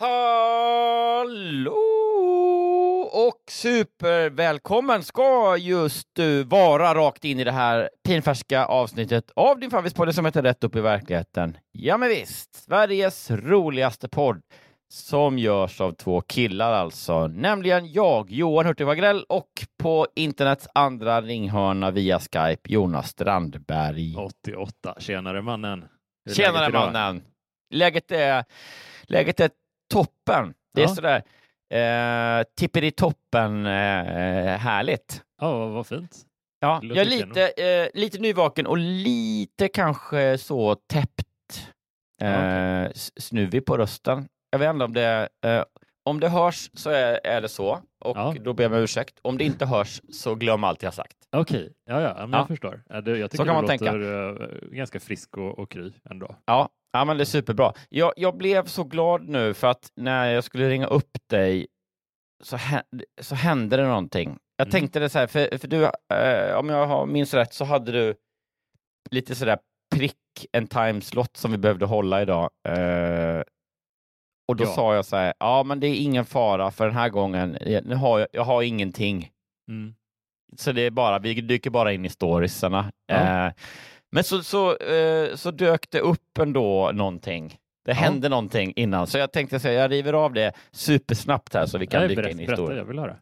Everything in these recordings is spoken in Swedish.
Hallå och supervälkommen ska just du vara rakt in i det här pinfärska avsnittet av din favorispodd som heter Rätt upp i verkligheten. Ja men visst, Sveriges roligaste podd som görs av två killar alltså, nämligen jag, Johan Hurtig Wagrell och på internets andra ringhörna via Skype, Jonas Strandberg. 88. Tjenare mannen. Tjenare läget mannen! Läget är, läget är toppen. Det är Ja. sådär eh, tipperi-toppen eh, härligt. Ja, vad fint. Ja, jag är lite, eh, lite nyvaken och lite kanske så täppt eh, Ja, s- snuvig på rösten. Jag vet inte om det, eh, om det hörs så är, är det så och Ja. då ber jag om ursäkt. Om det inte hörs så glöm allt jag sagt. Okej, ja, ja, men Ja. jag förstår. Jag tycker kan man tänka. låter eh, ganska frisk och, och kry ändå. Ja, ja men det är superbra. Jag, jag blev så glad nu för att när jag skulle ringa upp dig så, hä- så hände det någonting. Jag Mm. tänkte det så här, för, för du, eh, om jag har minns rätt så hade du lite sådär prick en timeslot som vi behövde hålla idag. Eh, och då Ja. sa jag så här, ja men det är ingen fara för den här gången, nu har jag, jag har ingenting. Mm. Så det är bara, vi dyker bara in i storiesarna. Ja. Eh, men så, så, eh, så dök det upp ändå någonting. Det Ja. hände någonting innan, så jag tänkte säga, jag river av det supersnabbt här så vi kan dyka berätta, in i berätta, historien. jag vill höra.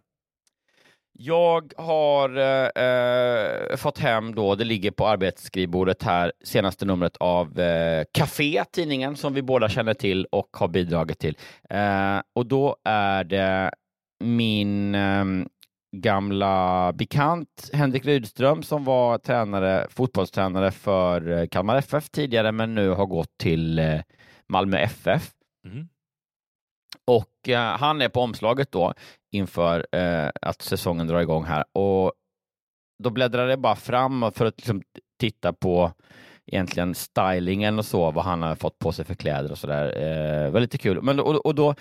Jag har eh, eh, fått hem då, det ligger på arbetsskrivbordet här, senaste numret av eh, Café, tidningen som vi båda känner till och har bidragit till. Eh, och då är det min ehm, gamla bekant Henrik Rydström som var tränare, fotbollstränare för eh, Kalmar FF tidigare men nu har gått till eh, Malmö FF. Mhm. Och eh, han är på omslaget då inför eh, att säsongen drar igång här. Och då bläddrar det bara fram för att liksom titta på egentligen stylingen och så, vad han har fått på sig för kläder och sådär. Eh, var lite kul. Men, och, och då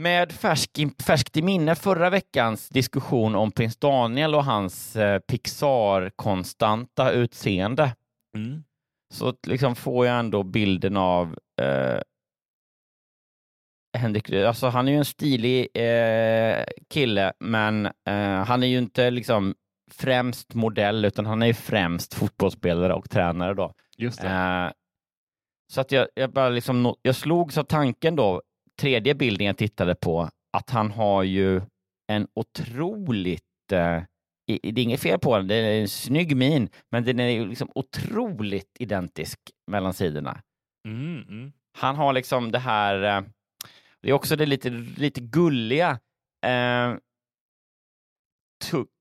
med färsk, färskt i minne förra veckans diskussion om prins Daniel och hans eh, Pixar-konstanta utseende Mm. så liksom får jag ändå bilden av eh, Henrik, alltså han är ju en stilig eh, kille, men eh, han är ju inte liksom främst modell, utan han är ju främst fotbollsspelare och tränare då. Just det. Eh, så att jag, jag bara liksom, jag slogs av tanken då, tredje bilden jag tittade på, att han har ju en otroligt, eh, det är inget fel på den, det är en snygg min, men den är ju liksom otroligt identisk mellan sidorna. Mm, mm. Han har liksom det här, eh, det är också det lite, lite gulliga, eh,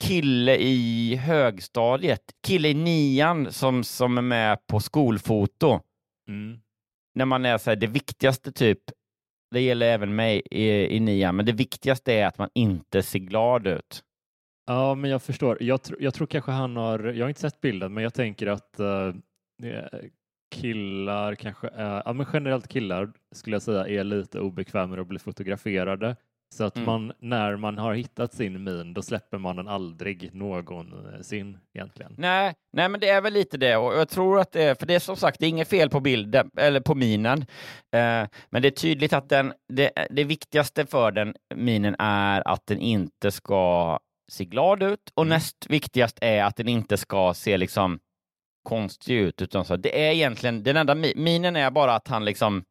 kille i högstadiet, kille i nian som, som är med på skolfoto. Mm. När man är så här, det viktigaste typ, det gäller även mig i, i nian, men det viktigaste är att man inte ser glad ut. Ja, men jag förstår. Jag, tr jag tror kanske han har, jag har inte sett bilden, men jag tänker att eh, killar kanske är, ja men generellt killar skulle jag säga är lite obekväma med att bli fotograferade. Så att Mm. man, när man har hittat sin min, då släpper man den aldrig någonsin egentligen. Nej, nej, men det är väl lite det. Och jag tror att det är, för det är som sagt, det är inget fel på bilden, eller på minen. Eh, men det är tydligt att den, det, det viktigaste för den minen är att den inte ska se glad ut och näst viktigast är att den inte ska se liksom konstig ut. Utan så, det är egentligen, den enda mi- minen är bara att han liksom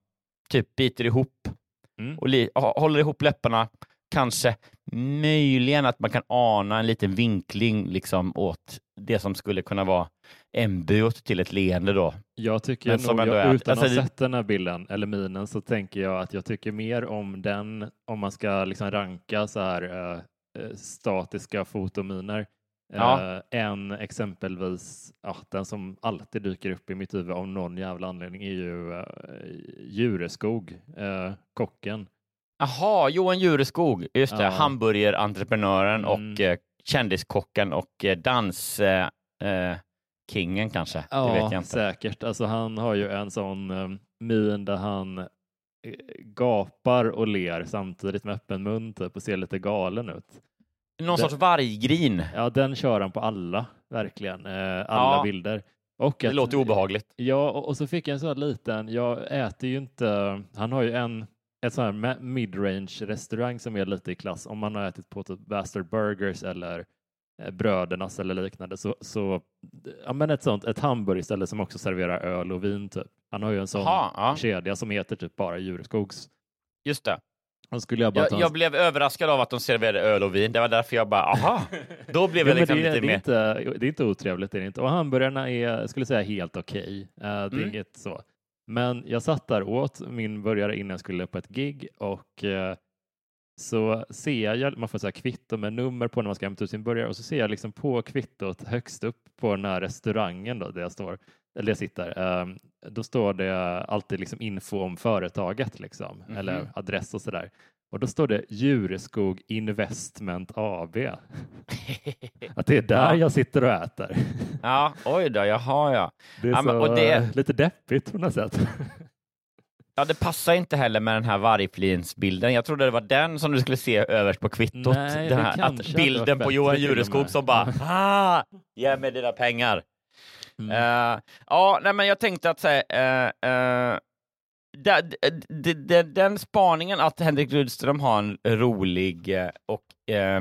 typ biter ihop Mm. och håller ihop läpparna. Kanske möjligen att man kan ana en liten vinkling liksom åt det som skulle kunna vara embryot till ett leende då. Jag tycker Men nog, jag, utan att alltså ha sett den här bilden, eller minen, så tänker jag att jag tycker mer om den, om man ska liksom ranka så här eh, eh, statiska fotominer, Ja. än exempelvis, ja, den som alltid dyker upp i mitt huvud av någon jävla anledning är ju eh, Djureskog, eh, kocken. Jaha, Johan Jureskog, just det, Ja. hamburgerentreprenören Mm. och eh, kändiskocken och eh, dans eh, kingen kanske. det vet jag inte. säkert. Alltså han har ju en sån um, min där han gapar och ler samtidigt med öppen mun typ, och ser lite galen ut. Någon det- sorts varggrin. Ja, den kör han på alla, verkligen. Eh, alla Ja. bilder. Och Det att- låter obehagligt. Ja, och, och så fick jag en sån här liten, jag äter ju inte, han har ju en ett sån här mid-range restaurang som är lite i klass. Om man har ätit på typ Bastard Burgers eller eh, Brödernas eller liknande så, så ja, men ett sånt, ett hamburgerställe som också serverar öl och vin typ. Han har ju en sån Jaha, ja. kedja som heter typ bara Djurskogs. Just det. Jag bara Jag, jag blev överraskad av att de serverade öl och vin. Det var därför jag bara, aha, då blev Ja, jag liksom det, lite det, är mer... inte, det är inte otrevligt. Det är inte. Och hamburgarna är, jag skulle säga, helt okej. Eh, det är Mm. inget så. Men jag satt där åt min burgare innan jag skulle på ett gig och eh, så ser jag, man får här kvitto med nummer på när man ska hämta ut sin burgare och så ser jag liksom på kvittot högst upp på den här restaurangen då, där jag står, eller jag sitter, eh, då står det alltid liksom info om företaget liksom, Mhm. eller adress och sådär. Och då står det Djureskog Investment AB. Att det är där Ja. jag sitter och äter. Ja, oj då, jaha ja. Det är Ja, men- så, och det- lite deppigt på något sätt. Ja, det passar inte heller med den här vargflinsbilden. Jag trodde det var den som du skulle se överst på kvittot. Nej, den här, att bilden på Johan Jureskog som bara ah, ge mig dina pengar. Mm. Eh, ja, nej, men jag tänkte att säga, uh, uh, den spaningen att Henrik Rydström har en rolig eh, och eh,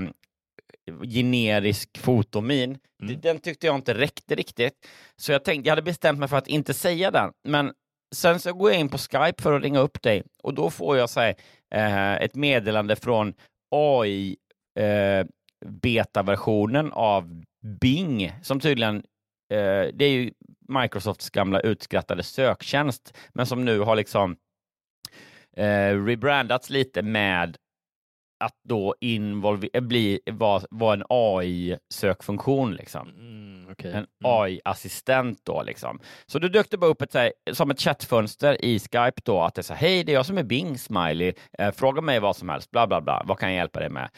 generisk fotomin, Mm. den tyckte jag inte räckte riktigt. Så jag tänkte, jag hade bestämt mig för att inte säga den, men sen så går jag in på Skype för att ringa upp dig och då får jag så här, eh, ett meddelande från AI eh, betaversionen av Bing som tydligen eh, det är ju Microsofts gamla utskrattade söktjänst, men som nu har liksom eh, rebrandats lite med att då involver- bli, vara var en AI-sökfunktion. Liksom. Mm, okej. En Mm. AI-assistent då liksom. Så då dök det bara upp ett, så här, som ett chattfönster i Skype då att det här, hej det är jag som är Bing Smiley, eh, fråga mig vad som helst, bla bla bla, vad kan jag hjälpa dig med?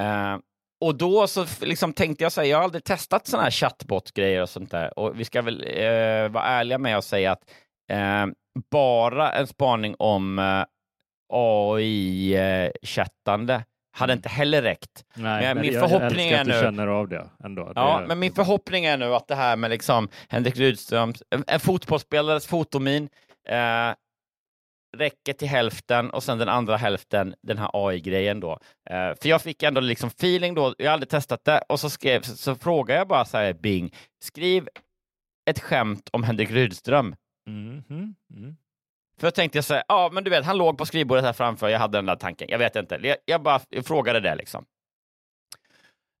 Eh, och då så liksom tänkte jag säga, jag har aldrig testat sådana här chatbot-grejer och sånt där och vi ska väl eh, vara ärliga med att säga att eh, bara en spaning om eh, AI-chattande hade inte heller räckt. Nej, men min jag, förhoppning jag är nu- känner av det ändå. Ja, det, men min förhoppning är nu att det här med liksom Henrik Rydströms, en fotbollsspelares fotomin, eh, räcker till hälften och sen den andra hälften den här AI-grejen då. Eh, för jag fick ändå liksom feeling då, jag har aldrig testat det, och så, skrev, så, så frågade jag bara så här, Bing, skriv ett skämt om Henrik Rydström. Mm, mm, mm. För jag tänkte så här, ja men du vet, han låg på skrivbordet här framför, jag hade den där tanken, jag vet inte, jag, jag bara jag frågade det liksom.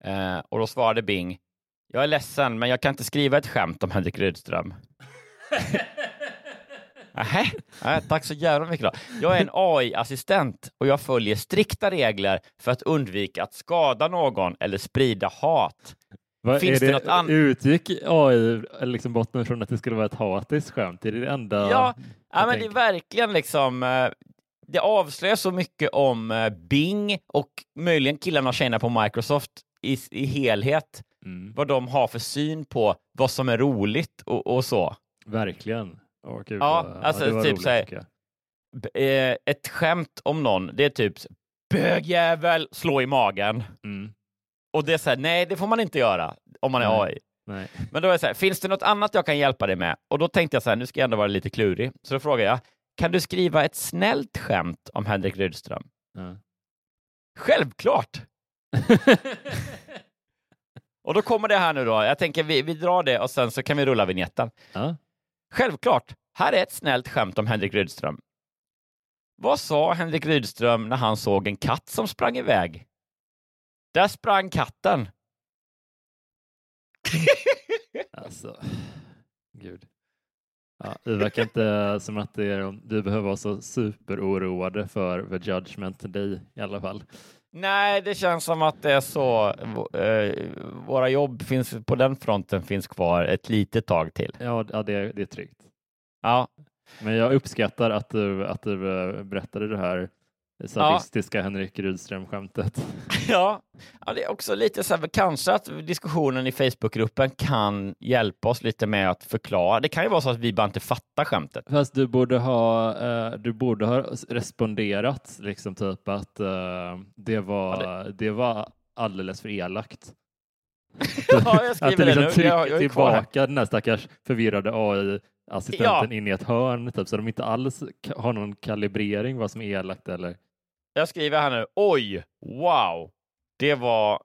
Eh, och då svarade Bing, jag är ledsen, men jag kan inte skriva ett skämt om Henrik Rydström. Nej, tack så jävla mycket då. Jag är en AI-assistent och jag följer strikta regler för att undvika att skada någon eller sprida hat. Vad, Finns är det något an- Utgick AI liksom botten från att det skulle vara ett hatiskt skämt? Är det det enda? Ja, ja men det är verkligen liksom, eh, det avslöjar så mycket om eh, Bing och möjligen killarna och tjejerna på Microsoft i, i helhet, Mm, vad de har för syn på vad som är roligt och, och så. verkligen. Åh, gud, Ja, vad- alltså det typ roligt, så här- tycker jag. B- eh, ett skämt om någon, det är typ bögjävel, slå i magen. Mm. Och det är så här, nej det får man inte göra om man är Nej. AI. Nej. Men då är det så här, finns det något annat jag kan hjälpa dig med? Och då tänkte jag så här, nu ska jag ändå vara lite klurig. Så då frågar jag, kan du skriva ett snällt skämt om Henrik Rydström? Ja. Självklart! Och då kommer det här nu då. Jag tänker vi, vi drar det och sen så kan vi rulla vignetten. Ja. Självklart, här är ett snällt skämt om Henrik Rydström. Vad sa Henrik Rydström när han såg en katt som sprang iväg? Där sprang katten. Alltså, gud. Ja, det verkar inte som att det är, vi behöver vara så superoroade för The Judgment Day i alla fall. Nej, det känns som att det är så. Eh, våra jobb finns på den fronten finns kvar ett litet tag till. Ja, det, det är tryggt. Ja, Men jag uppskattar att du, att du eh, berättade det här sadistiska Henrik Rydström-skämtet. ja. ja, det är också lite så här, kanske att diskussionen i Facebookgruppen kan hjälpa oss lite med att förklara. Det kan ju vara så att vi bara inte fattar skämtet. Fast du borde ha, eh, du borde ha responderat liksom typ att eh, det, var, Ja, det... var alldeles för elakt. Ja, jag Att skriver du liksom det nu. Jag, jag här. tillbaka den här stackars förvirrade AI-assistenten in i ett hörn typ, så de inte alls har någon kalibrering vad som är elakt eller Jag skriver här nu. Oj, wow. Det var,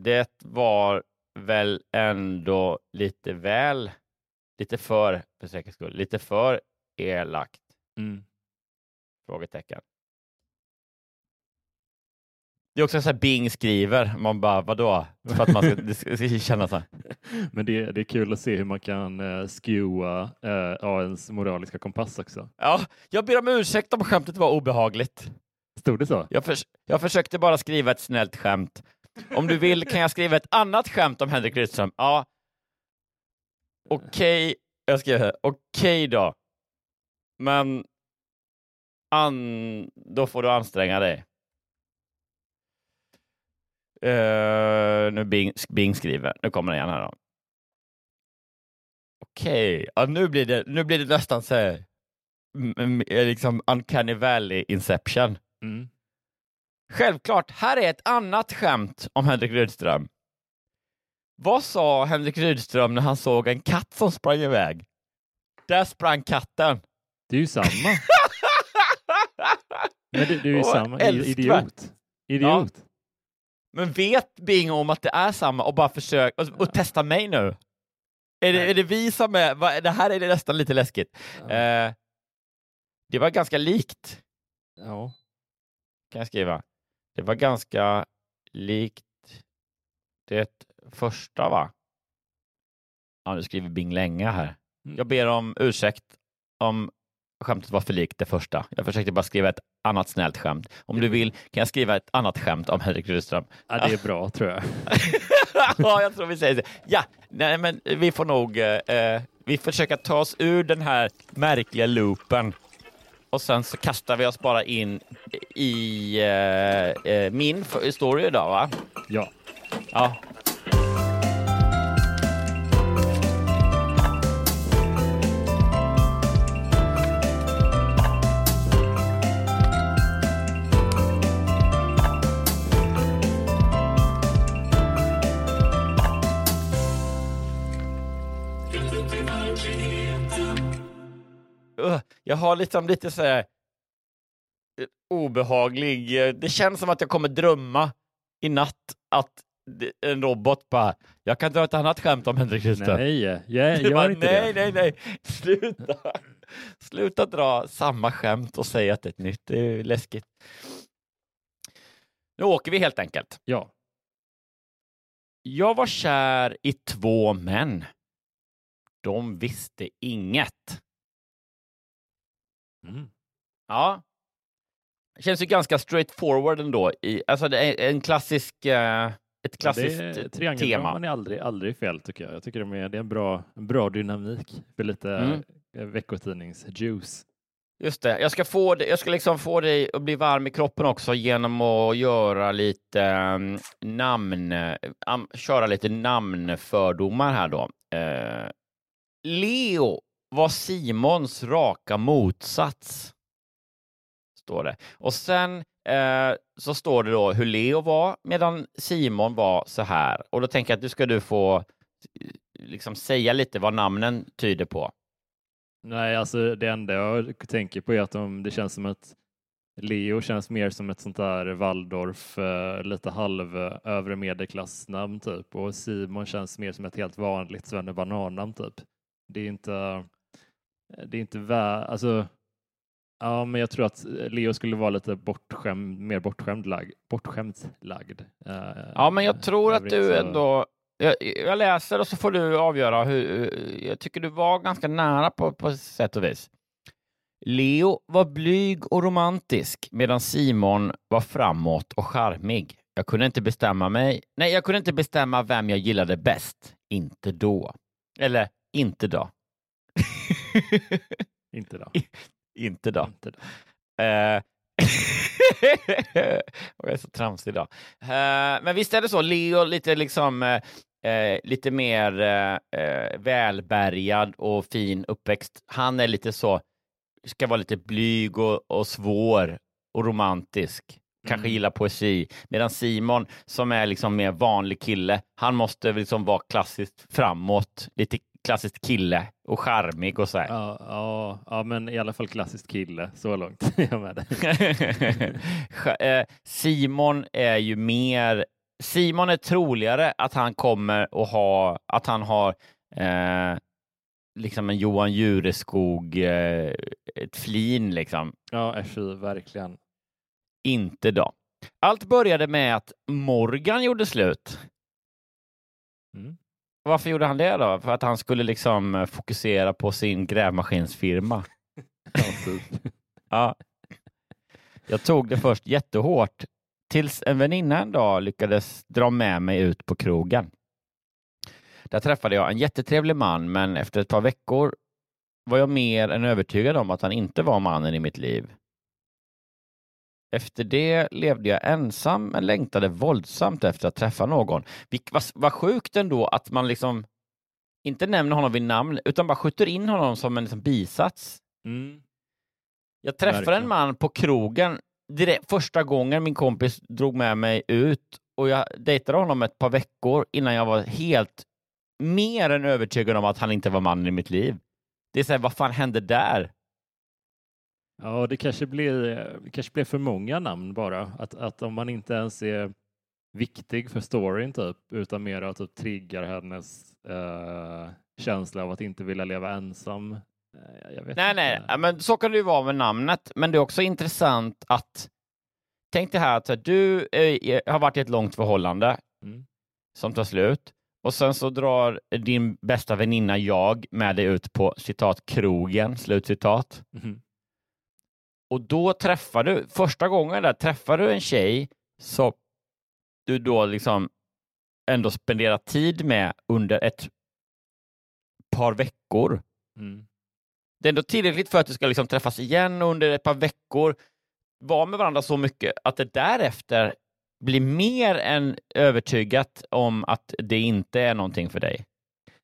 det var väl ändå lite väl, lite för, för säkerhets skull, lite för elakt? Mm. Frågetecken. Det är också så här Bing skriver, man bara vadå? För att man ska, det ska ska känna så här. Men det, det är kul att se hur man kan uh, skewa uh, AIns moraliska kompass också. Ja, jag ber om ursäkt om skämtet var obehagligt. Stod det så? Jag, förs jag försökte bara skriva ett snällt skämt. Om du vill kan jag skriva ett annat skämt om Henrik Rydström. Ja. Okej, jag skriver här. Okej då. Men an... då får du anstränga dig. Uh, nu Bing, Bing skriver. Nu kommer den igen här då. Okej, ja, nu, blir det, nu blir det nästan så här, liksom uncanny valley inception. Mm. Självklart, här är ett annat skämt om Henrik Rydström. Vad sa Henrik Rydström när han såg en katt som sprang iväg? Där sprang katten. Det är ju samma. Men det, det är ju samma. älskvärt. Idiot. Idiot. Men vet Bing om att det är samma och bara försök och, och testa mig nu? Är det, är det vi som är... va- Det här är det nästan lite läskigt. Eh, det var ganska likt, Ja. Kan jag skriva. Det var ganska likt det första, va? Ja, nu skriver Bing länge här. Mm. Jag ber om ursäkt om skämtet var för likt det första. Jag försökte bara skriva ett annat snällt skämt. Om du vill kan jag skriva ett annat skämt om Henrik Rydström. ja, det är bra tror jag. ja, jag tror vi säger så. Ja, nej, men vi får nog eh, vi försöker ta oss ur den här märkliga loopen och sen så kastar vi oss bara in i eh, eh, min story idag, va? Ja. Ja. Jag har liksom lite så här eh, obehaglig... eh, Det känns som att jag kommer drömma i natt att en robot bara, jag kan dra ett annat skämt om Henrik Rydström. Nej, jag, gör bara, inte nej, det. nej, nej, sluta. Sluta dra samma skämt och säga att det är ett nytt. Det är läskigt. Nu åker vi helt enkelt. Ja. Jag var kär i två män. De visste inget. Mm. Ja. Känns ju ganska straightforward ändå. I, alltså det är en klassisk, eh, ett klassiskt det, tema. Triangeldraman är aldrig, aldrig fel tycker jag. Jag tycker de är, det är en bra, en bra dynamik för lite Mm. mm. veckotidningsjuice. Just det, jag ska, få det, jag ska liksom få dig att bli varm i kroppen också genom att göra lite um, namn, um, köra lite namnfördomar här då. Eh, Leo var Simons raka motsats. Står det. Och sen eh, så står det då hur Leo var medan Simon var så här. Och då tänker jag att du ska du få eh, liksom säga lite vad namnen tyder på. Nej, alltså det enda jag tänker på är att de, det känns som att Leo känns mer som ett sånt där Waldorf, eh, lite halv eh, övre medelklassnamn typ och Simon känns mer som ett helt vanligt svennebanannamn typ. Det är inte, det är inte vä alltså Ja, men jag tror att Leo skulle vara lite bortskämd, mer bortskämd lag, bortskämt lagd. Eh, Ja, men jag tror att du så- ändå... Jag, jag läser och så får du avgöra hur... Jag tycker du var ganska nära på, på sätt och vis. Leo var blyg och romantisk medan Simon var framåt och charmig. Jag kunde inte bestämma mig. Nej, jag kunde inte bestämma vem jag gillade bäst. Inte då. Eller inte då. Inte då. inte då. Inte då. Eh, och jag är så tramsig idag. Eh, men visst är det så, Leo lite liksom eh, eh, lite mer eh, välbärgad och fin uppväxt. Han är lite så, ska vara lite blyg och, och svår och romantisk. Kanske Mm. gillar poesi. Medan Simon, som är liksom mer vanlig kille, han måste liksom vara klassiskt framåt, lite klassiskt kille och charmig och så här. Ja, ja, ja, men i alla fall klassiskt kille, så långt är jag med dig. Eh, Simon är ju mer... Simon är troligare att han kommer att ha, att han har eh, liksom en Johan Jureskog, eh, ett flin liksom. Ja, FI, verkligen. Inte då. Allt började med att Morgan gjorde slut. Mm. Varför gjorde han det då? För att han skulle liksom eh, fokusera på sin grävmaskinsfirma. Ja. Ja. Jag tog det först jättehårt tills en väninna en dag lyckades dra med mig ut på krogen. Där träffade jag en jättetrevlig man, men efter ett par veckor var jag mer än övertygad om att han inte var mannen i mitt liv. Efter det levde jag ensam men längtade våldsamt efter att träffa någon. Vad vad sjukt ändå att man liksom inte nämner honom vid namn utan bara skjuter in honom som en liksom bisats. Mm. Jag träffade Verkligen. en man på krogen direkt, första gången min kompis drog med mig ut och jag dejtade honom ett par veckor innan jag var helt mer än övertygad om att han inte var mannen i mitt liv. Det är så här, vad fan hände där? Ja, det kanske blir, det kanske blir för många namn bara. Att, att om man inte ens är viktig för storyn typ, utan mer att typ triggar hennes eh, känsla av att inte vilja leva ensam. Eh, Nej, inte. nej, men så kan det ju vara med namnet, men det är också intressant att tänk dig här att du eh, har varit i ett långt förhållande Mm. som tar slut och sen så drar din bästa väninna jag med dig ut på citat krogen, slutcitat. Mhm. Och då träffar du, första gången där träffar du en tjej som du då liksom ändå spenderar tid med under ett par veckor. Mm. Det är ändå tillräckligt för att du ska liksom träffas igen under ett par veckor, vara med varandra så mycket att det därefter blir mer än övertygat om att det inte är någonting för dig.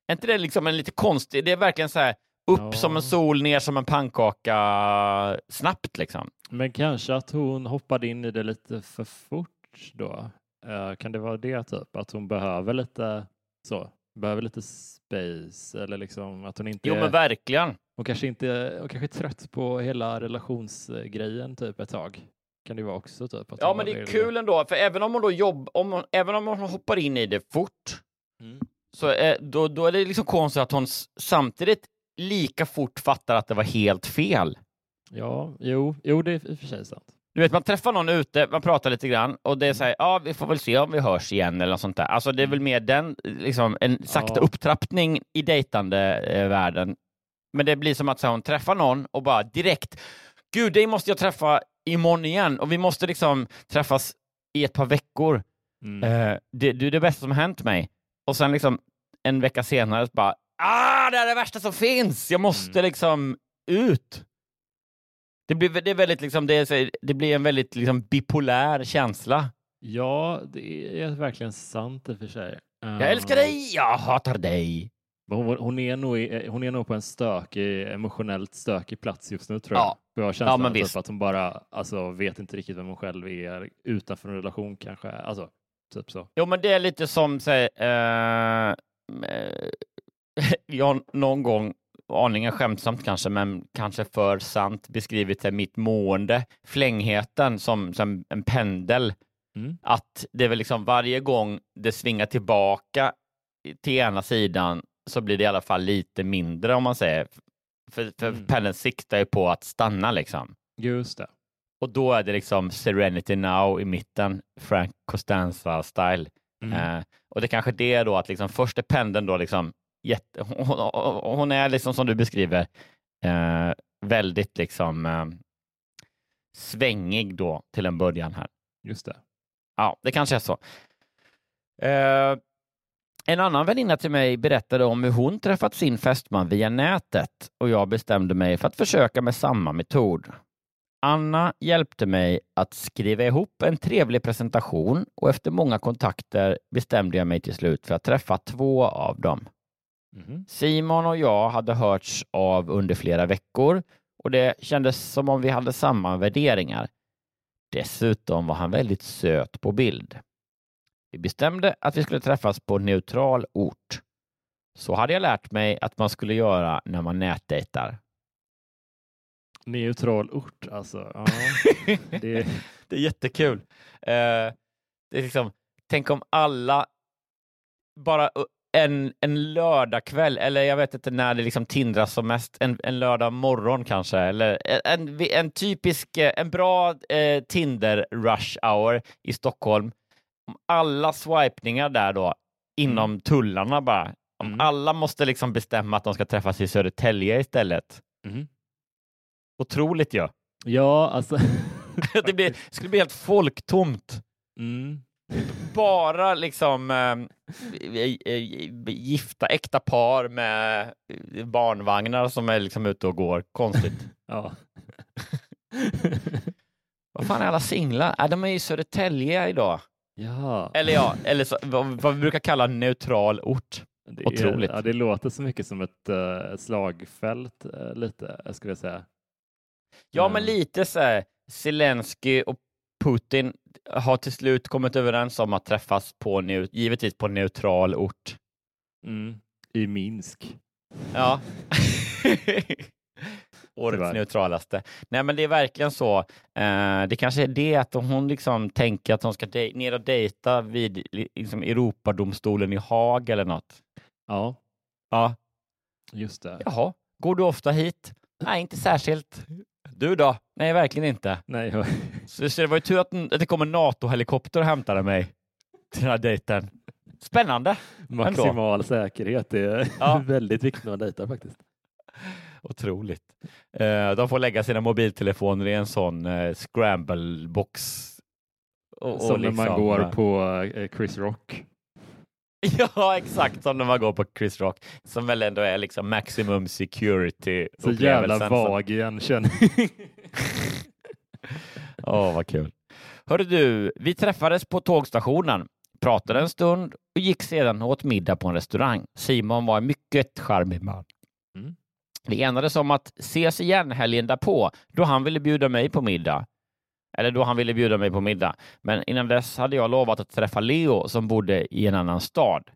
Är inte det liksom en lite konstig, det är verkligen så här upp Ja. som en sol, ner som en pannkaka snabbt liksom. Men kanske att hon hoppade in i det lite för fort då. Eh, kan det vara det typ? Att hon behöver lite så, behöver lite space eller liksom att hon inte Jo men verkligen. hon kanske inte, hon kanske är trött på hela relationsgrejen typ ett tag. Kan det vara också typ? Ja men det är kul ändå, för även om hon då jobb, om hon, även om hon hoppar in i det fort, Mm. så är, då, då är det liksom konstigt att hon samtidigt lika fort fattar att det var helt fel. Ja, jo, jo, det är i och för sig sant. Du vet, man träffar någon ute, man pratar lite grann och det är så här, ja, vi får väl se om vi hörs igen eller något sånt där. Alltså det är väl mer den, liksom, en sakta Ja. upptrappning i dejtande eh, världen. Men det blir som att så här, hon träffar någon och bara direkt, gud, dig måste jag träffa imorgon igen och vi måste liksom träffas i ett par veckor. Mm. Eh, det, det är det bästa som har hänt mig. Och sen liksom en vecka senare bara, ah, det är det värsta som finns! Jag måste Mm. liksom ut. Det blir, det är väldigt liksom, det, är, det blir en väldigt liksom bipolär känsla. Ja, det är verkligen sant i och för sig. Jag älskar dig, jag hatar dig. Hon, hon, är nog, i- hon är nog på en stökig, emotionellt stökig plats just nu tror jag. Ja. För jag har Ja, känslan men typ visst. att hon bara alltså, vet inte riktigt vem hon själv är utanför en relation kanske. Alltså, typ så. Jo, men det är lite som, säg, eh, jag någon gång, aningen skämtsamt kanske, men kanske för sant beskrivit det, mitt mående, flängheten som, som en pendel. Mm. Att det är väl liksom varje gång det svingar tillbaka till ena sidan så blir det i alla fall lite mindre om man säger. För, för Mm. pendeln siktar ju på att stanna liksom. Just det. Och då är det liksom Serenity Now i mitten, Frank Costanza-style. Mm. Eh, och det kanske det är då att liksom först är pendeln då liksom jätte, hon, hon- är liksom som du beskriver eh, väldigt liksom eh, svängig då till en början här. Just det. Ja, det kanske är så. Eh, en annan väninna till mig berättade om hur hon träffat sin fästman via nätet och jag bestämde mig för att försöka med samma metod. Anna hjälpte mig att skriva ihop en trevlig presentation och efter många kontakter bestämde jag mig till slut för att träffa två av dem. Mhm. Simon och jag hade hörts av under flera veckor och det kändes som om vi hade samma värderingar. Dessutom var han väldigt söt på bild. Vi bestämde att vi skulle träffas på neutral ort. Så hade jag lärt mig att man skulle göra när man nätdejtar. Neutral ort alltså. Ja. det, Det är jättekul. Eh, det är liksom, tänk om alla bara en, en lördagkväll, eller jag vet inte när det liksom tindras som mest, en, en lördag morgon kanske, eller en, en typisk, eh, en bra eh, Tinder rush hour i Stockholm. Om alla swipningar där då, inom tullarna bara, om Mm. alla måste liksom bestämma att de ska träffas i Södertälje istället. Mhm. Otroligt ju. Ja, alltså. det blir, skulle bli helt folktomt. Mm. Bara liksom eh, gifta, äkta par med barnvagnar som är liksom ute och går. Konstigt. Ja. Vad fan är alla singlar? Äh, de är i Södertälje idag. ja. Eller ja, eller så, vad, vad vi brukar kalla neutral ort. Det Otroligt. Är, ja, det låter så mycket som ett uh, slagfält uh, lite, skulle jag säga. Ja, Mm. men lite så här, Zelensky och Putin har till slut kommit överens om att träffas på, givetvis på neutral ort. Mm. I Minsk. Ja. Årets Tyvärr. neutralaste. Nej, men det är verkligen så. Eh, det kanske är det att hon liksom tänker att hon ska dej- ner och dejta vid li- liksom Europadomstolen i Haag eller något. Ja, Ja, just det. jaha. Går du ofta hit? Nej, inte särskilt. Du då? Nej, verkligen inte. Nej, Så, så det var ju tur att, att det kom en NATO-helikopter och hämtade mig till den här dejten. Spännande. maximal säkerhet är Ja. väldigt viktigt när man dejtar faktiskt. Otroligt. Eh, de får lägga sina mobiltelefoner i en sån eh, scramble-box. Som när man liksom, går eh, på Chris Rock. Ja, exakt som när man går på Chris Rock, som väl ändå är liksom maximum security. Så jävla vag igenkänning. Åh, vad kul. Hörru du, vi träffades på tågstationen, pratade en stund och gick sedan och åt middag på en restaurang. Simon var en mycket charmig man. Mm. Vi enades om att ses igen helgen därpå, då han ville bjuda mig på middag. Eller då han ville bjuda mig på middag. Men innan dess hade jag lovat att träffa Leo som bodde i en annan stad.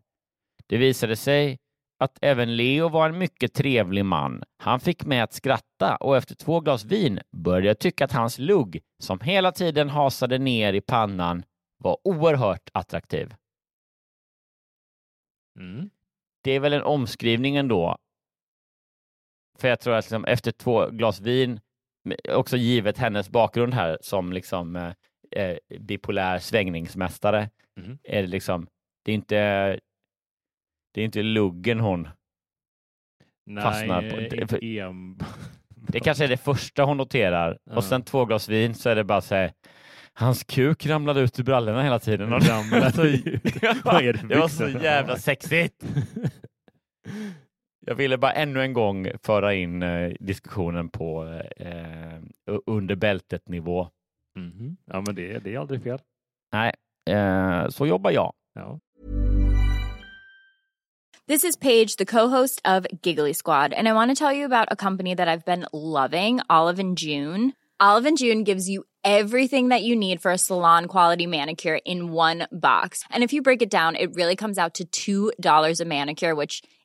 Det visade sig att även Leo var en mycket trevlig man. Han fick mig att skratta och efter två glas vin började jag tycka att hans lugg, som hela tiden hasade ner i pannan, var oerhört attraktiv. Mm. Det är väl en omskrivning ändå. För jag tror att liksom efter två glas vin, också givet hennes bakgrund här som liksom eh, eh, bipolär svängningsmästare, Mhm. är det liksom, det är inte, det är inte luggen hon fastnar på. Nej, Det- em... Det kanske är det första hon noterar. Ja. Och sen två glas vin så är det bara så här, hans kuk ramlade ut ur brallorna hela tiden. Och Ramlade så, det var så jävla sexigt. Jag ville bara ännu en gång föra in eh, diskussionen på eh, under bältet-nivå. Mhm. Ja, men det, det är aldrig fel. Nej, eh, så jobbar jag. Ja. This is Paige, the co-host of Giggly Squad, and I want to tell you about a company that I've been loving, Olive and June. Olive and June gives you everything that you need for a salon quality manicure in one box. And if you break it down, it really comes out to $2 a manicure, which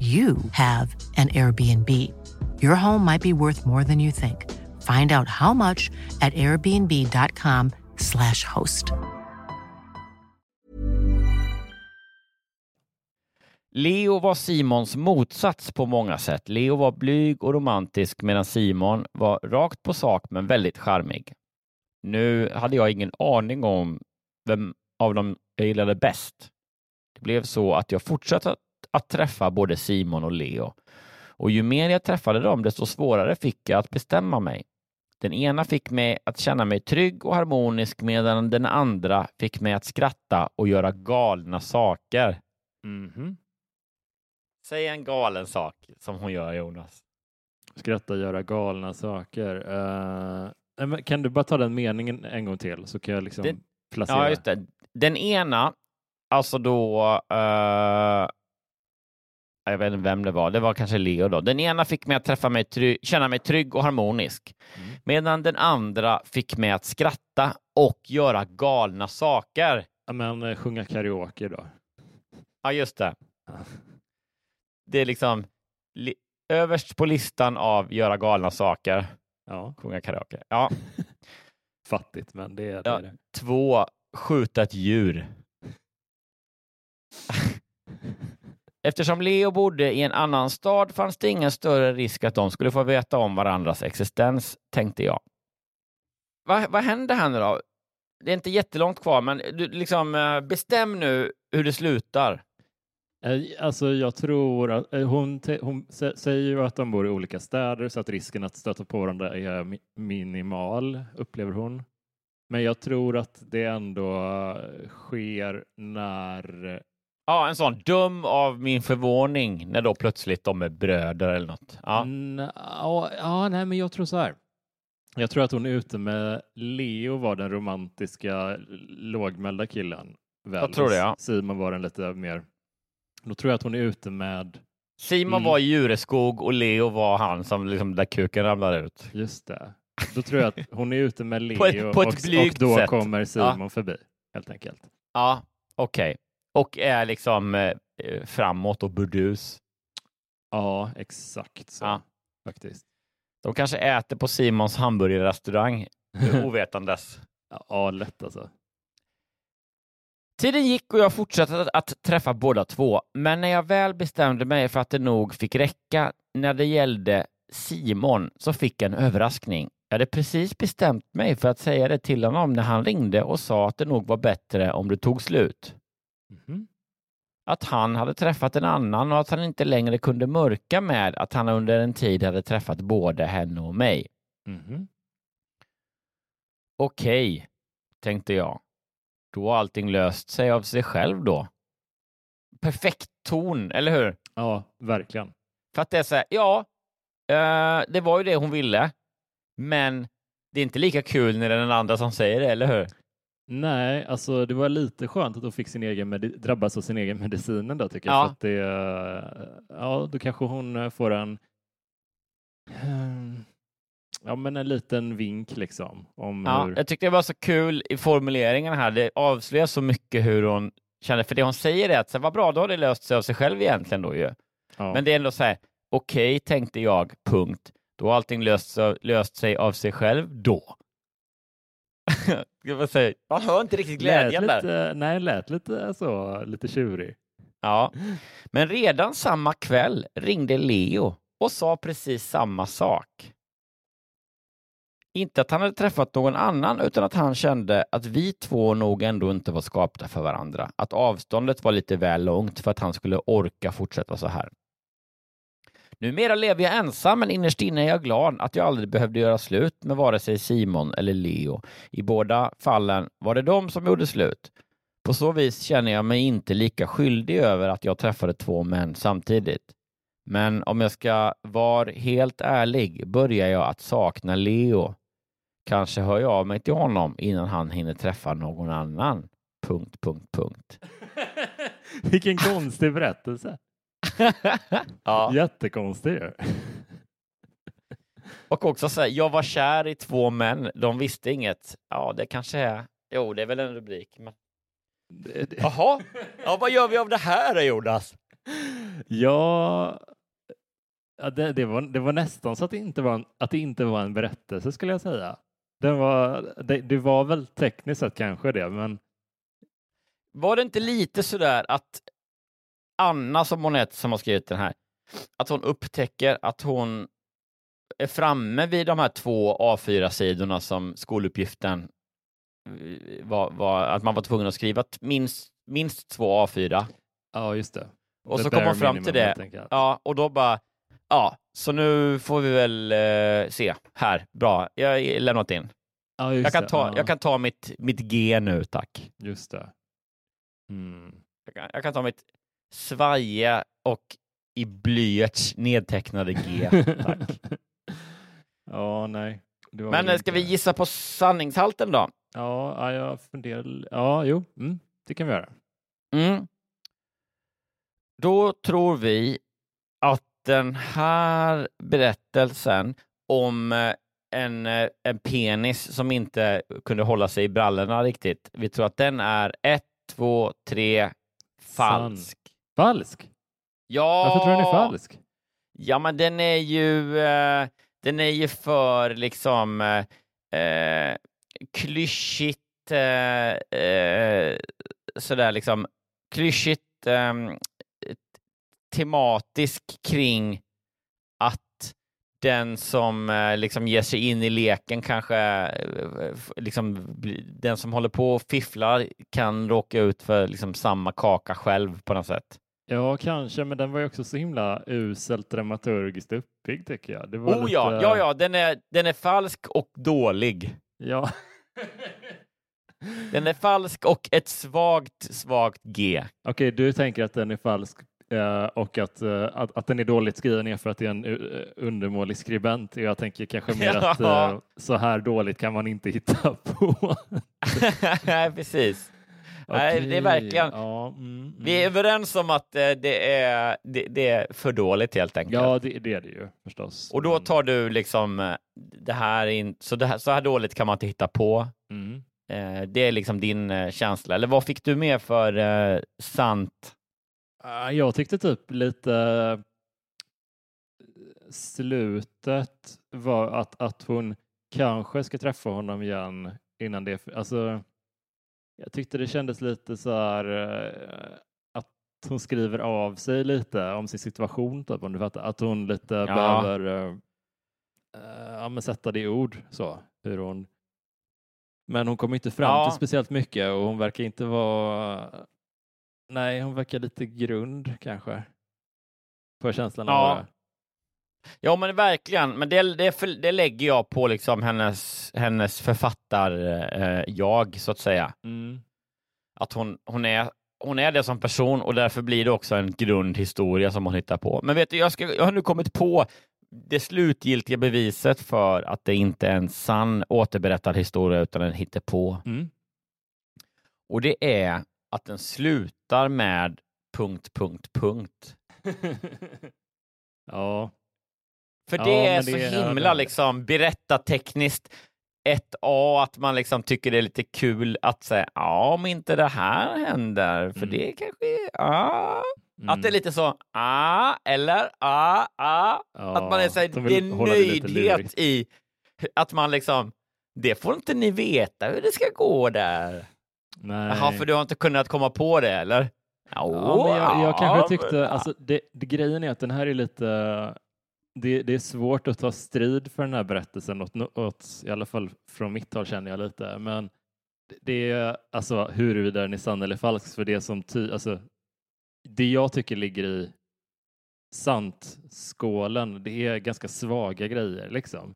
you have an Airbnb. Your home might be worth more than you think. Find out how much at airbnb.com/slash host. Leo var Simons motsats på många sätt. Leo var blyg och romantisk medan Simon var rakt på sak men väldigt charmig. Nu hade jag ingen aning om vem av dem jag gillade bäst. Det blev så att jag fortsatte att träffa både Simon och Leo. Och ju mer jag träffade dem, desto svårare fick jag att bestämma mig. Den ena fick mig att känna mig trygg och harmonisk medan den andra fick mig att skratta och göra galna saker. Mm -hmm. Säg en galen sak som hon gör, Jonas. Skratta, göra galna saker. Uh, kan du bara ta den meningen en gång till så kan jag liksom den, placera. Ja, just det. Den ena, alltså då uh, jag vet inte vem det var, det var kanske Leo då. Den ena fick mig att träffa mig känna mig trygg och harmonisk, mm. medan den andra fick mig att skratta och göra galna saker. Ja, men eh, sjunga karaoke då? Ja, just det. Det är liksom li överst på listan av göra galna saker. Ja. Sjunga karaoke. Ja. Fattigt, men det är ja. det. Två, skjuta ett djur. Eftersom Leo bodde i en annan stad fanns det ingen större risk att de skulle få veta om varandras existens, tänkte jag. Va, vad händer här nu då? Det är inte jättelångt kvar, men du, liksom, eh, bestäm nu hur det slutar. Eh, alltså jag tror att eh, hon, hon säger ju att de bor i olika städer så att risken att stöta på varandra är minimal, upplever hon. Men jag tror att det ändå sker när Ja, en sån dum av min förvåning när då plötsligt de är bröder eller något. Ja, mm, ja, ja nej, men jag tror så här. Jag tror att hon är ute med Leo var den romantiska lågmälda killen väl. Jag tror det, ja. Simon var den lite mer... Då tror jag att hon är ute med... Simon Mm. var Djureskog och Leo var han som liksom där kuken ramlade ut. Just det. Då tror jag att hon är ute med Leo På ett- på ett och, och då sätt. kommer Simon Ja. förbi, helt enkelt. Ja, okej. Och är liksom eh, eh, framåt och burdus. Ja, exakt så. Ja. Faktiskt. De kanske äter på Simons hamburgerrestaurang ovetandes. Ja, lätt alltså. Tiden gick och jag fortsatte att, att träffa båda två, men när jag väl bestämde mig för att det nog fick räcka när det gällde Simon så fick jag en överraskning. Jag hade precis bestämt mig för att säga det till honom när han ringde och sa att det nog var bättre om det tog slut. Mhm. Att han hade träffat en annan och att han inte längre kunde mörka med att han under en tid hade träffat både henne och mig. Mhm. Okej, tänkte jag. Då har allting löst sig av sig själv då. Perfekt ton, eller hur? Ja, verkligen. För att det är så här, ja, eh, det var ju det hon ville, men det är inte lika kul när det är den andra som säger det, eller hur? Nej, alltså det var lite skönt att hon fick sin egen drabbas av sin egen medicin då tycker jag. Ja. För att det, eh, ja, då kanske hon eh, får en ehm, Ja, men en liten vink liksom. Om Ja, hur... jag tyckte det var så kul i formuleringen här. Det avslöjar så mycket hur hon känner. För det hon säger är att så här, vad bra, då har det löst sig av sig själv egentligen då ju. ja. Men det är ändå så här, okej, tänkte jag, punkt. Då har allting löst, löst sig av sig själv då. jag säga, man hör inte riktigt glädjen lät där. lite, Nej, lät lite så, lite tjurig. Ja, men redan samma kväll ringde Leo och sa precis samma sak. Inte att han hade träffat någon annan, utan att han kände att vi två nog ändå inte var skapta för varandra. Att avståndet var lite väl långt för att han skulle orka fortsätta så här. Numera lever jag ensam, men innerst inne är jag glad att jag aldrig behövde göra slut med vare sig Simon eller Leo. I båda fallen var det de som gjorde slut. På så vis känner jag mig inte lika skyldig över att jag träffade två män samtidigt. Men om jag ska vara helt ärlig börjar jag att sakna Leo. Kanske hör jag av mig till honom innan han hinner träffa någon annan. Punkt, punkt, punkt. Vilken konstig berättelse ja. Jättekonstig. Och också säga, jag var kär i två män, de visste inget. Ja, det kanske är, jo, det är väl en rubrik. Men... Det- det- Jaha, ja, vad gör vi av det här Jonas? Ja, ja det, det, var, det var nästan så att det, inte var en, att det inte var en berättelse skulle jag säga. Den var, det, det var väl tekniskt sett kanske det, men Var det inte lite sådär att Anna som hon heter som har skrivit den här, att hon upptäcker att hon är framme vid de här två A4-sidorna som skoluppgiften eh, var, var att man var tvungen att skriva minst, minst två A4. ja, just det. Och The så kom hon fram minimum, till det. Ja, och då bara, ja, så nu får vi väl eh, se. Här, bra, jag har lämnat in. Ja, Jag kan det. ta, ja, jag kan ta mitt, mitt G nu, tack. Just det. Mm. Jag kan, jag kan ta mitt svajiga och i blyerts nedtecknade G, tack. ja, nej. Men eh, ska vi gissa på sanningshalten då? Ja, ja, jag funderar. Ja, jo, mm, det kan vi göra. Mm. Då tror vi att den här berättelsen om eh, en, eh, en penis som inte kunde hålla sig i brallorna riktigt. Vi tror att den är ett, två, tre, falsk. Falsk? Ja! Varför tror du den är falsk? Ja, men den är ju, eh, den är ju för liksom eh, eh, klyschigt eh, eh, sådär liksom klyschigt eh, tematisk kring att den som eh, liksom ger sig in i leken kanske eh, liksom den som håller på och fifflar kan råka ut för liksom samma kaka själv på något sätt. Ja, kanske, men den var ju också så himla uselt dramaturgiskt uppbyggd tycker jag. Det var Oh lite... ja, ja, ja, den är, den är falsk och dålig. Ja. Den är falsk och ett svagt, svagt G. Okej, du tänker att den är falsk eh, och att, eh, att, att den är dåligt skriven är för att det är en uh, undermålig skribent. Jag tänker kanske mer att eh, så här dåligt kan man inte hitta på. Nej, precis. Nej, det är verkligen... Ja, mm, mm. Vi är överens om att eh, det är, det, det är för dåligt helt enkelt. Ja, det, det är det ju förstås. Och då tar du liksom eh, det här in, så, det här, så här dåligt kan man inte hitta på. Mm. Eh, det är liksom din känsla. Eller vad fick du med för eh, sant? Ah, Jag tyckte typ lite slutet var att, att hon kanske ska träffa honom igen innan det. Alltså, jag tyckte det kändes lite så här eh, att hon skriver av sig lite om sin situation, typ, om du fattar. Att hon lite Ja. behöver eh, eh, ja, sätta det i ord, så, hur hon men hon kommer inte fram Ja. till speciellt mycket och hon verkar inte vara... Nej, hon verkar lite grund kanske. Får jag känslan Ja. av det. Ja, men verkligen. Men det, det, det lägger jag på liksom hennes, hennes författar-jag, så att säga. Mm. Att hon, hon, är, hon är det som person och därför blir det också en grundhistoria som hon hittar på. Men vet du, jag, ska, jag har nu kommit på det slutgiltiga beviset för att det inte är en sann återberättad historia utan en hittepå. Mm. Och det är att den slutar med punkt, punkt, punkt. ja. För Ja, det är men så det är- himla liksom berättartekniskt 1A att man liksom tycker det är lite kul att säga ja om inte det här händer för Mm. det kanske ja. Mm. Att det är lite så ah eller ah ah Ja, att man är så här, de det är det nöjdhet i att man liksom det får inte ni veta hur det ska gå där. Nej. Jaha, för du har inte kunnat komma på det eller? Ja, men jag, jag ja, kanske tyckte, alltså det, det, grejen är att den här är lite, det, det är svårt att ta strid för den här berättelsen, åt, åt, i alla fall från mitt håll känner jag lite, men det- är alltså huruvida den är sann eller falsk, för det som ty, alltså, det jag tycker ligger i sant-skålen, det är ganska svaga grejer liksom.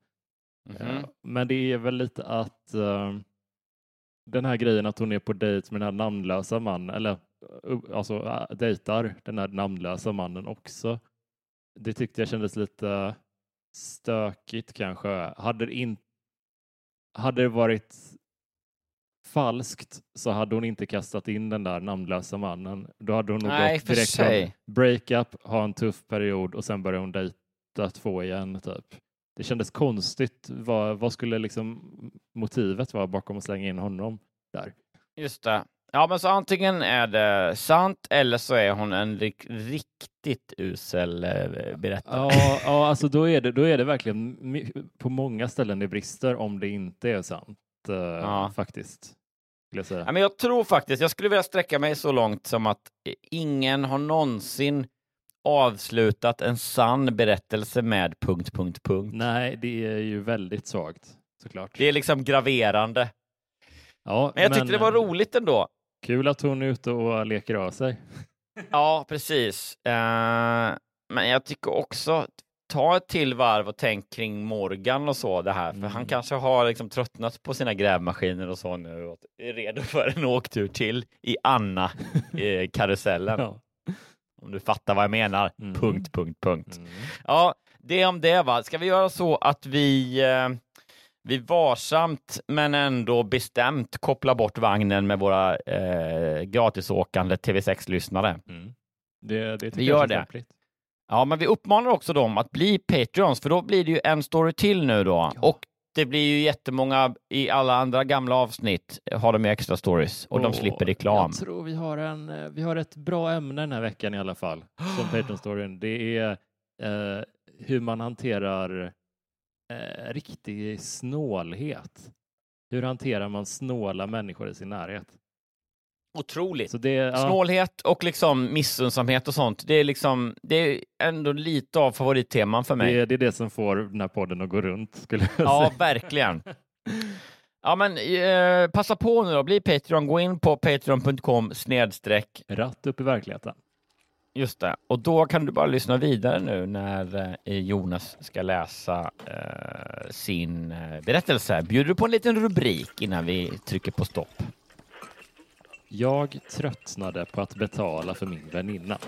Mhm. Eh, Men det är väl lite att eh, den här grejen att hon är på dejt med den här namnlösa mannen, eller uh, alltså uh, dejtar den här namnlösa mannen också. Det tyckte jag kändes lite stökigt kanske. Hade det, in... hade det varit falskt så hade hon inte kastat in den där namnlösa mannen. Då hade hon nog Nej, gått direkt från breakup, ha en tuff period och sen börjar hon dejta två igen. Typ. Det kändes konstigt. Vad, vad skulle liksom motivet vara bakom att slänga in honom där? Just det. Ja, men så antingen är det sant eller så är hon en rik- riktigt usel eh, berättare. Ja, ja alltså då är, det, då är det verkligen på många ställen det brister om det inte är sant. eh, Ja. Faktiskt. Jag säga. Ja, men jag tror faktiskt, jag skulle vilja sträcka mig så långt som att ingen har någonsin avslutat en sann berättelse med punkt, punkt, punkt. Nej, det är ju väldigt svagt såklart. Det är liksom graverande. ja, Men jag tyckte det var roligt ändå. Kul att hon är ute och leker av sig. Ja, precis. Eh, men jag tycker också, ta ett till varv och tänk kring Morgan och så det här, för Mm. han kanske har liksom tröttnat på sina grävmaskiner och så nu och är redo för en åktur till i Anna-karusellen. Ja. Om du fattar vad jag menar. Mm. Punkt, punkt, punkt. Mm. Ja, det om det va. Ska vi göra så att vi, eh, vi varsamt men ändå bestämt kopplar bort vagnen med våra eh, gratisåkande TV6-lyssnare? Mm. Det, det Vi gör det. lämpligt. Ja, men vi uppmanar också dem att bli Patreons, för då blir det ju en story till nu då. Och det blir ju jättemånga i alla andra gamla avsnitt har de ju extra stories och de Och slipper reklam. Jag tror vi har, en, eh, vi har ett bra ämne den här veckan i alla fall, som Patreon-storyn. Det är eh, hur man hanterar eh, riktig snålhet. Hur hanterar man snåla människor i sin närhet? Otroligt. Det, ja, Snålhet och liksom missunnsamhet och sånt, det är liksom, det är ändå lite av favoritteman för mig. det, det är det som får den här podden att gå runt, skulle jag Ja, säga. verkligen. Ja, men eh, passa på nu då, bli Patreon, gå in på patreon.com snedstreck Ratt upp i verkligheten. Just det, och då kan du bara lyssna vidare nu när eh, Jonas ska läsa eh, sin eh, berättelse. Bjuder du på en liten rubrik innan vi trycker på stopp? Jag tröttnade på att betala för min väninna.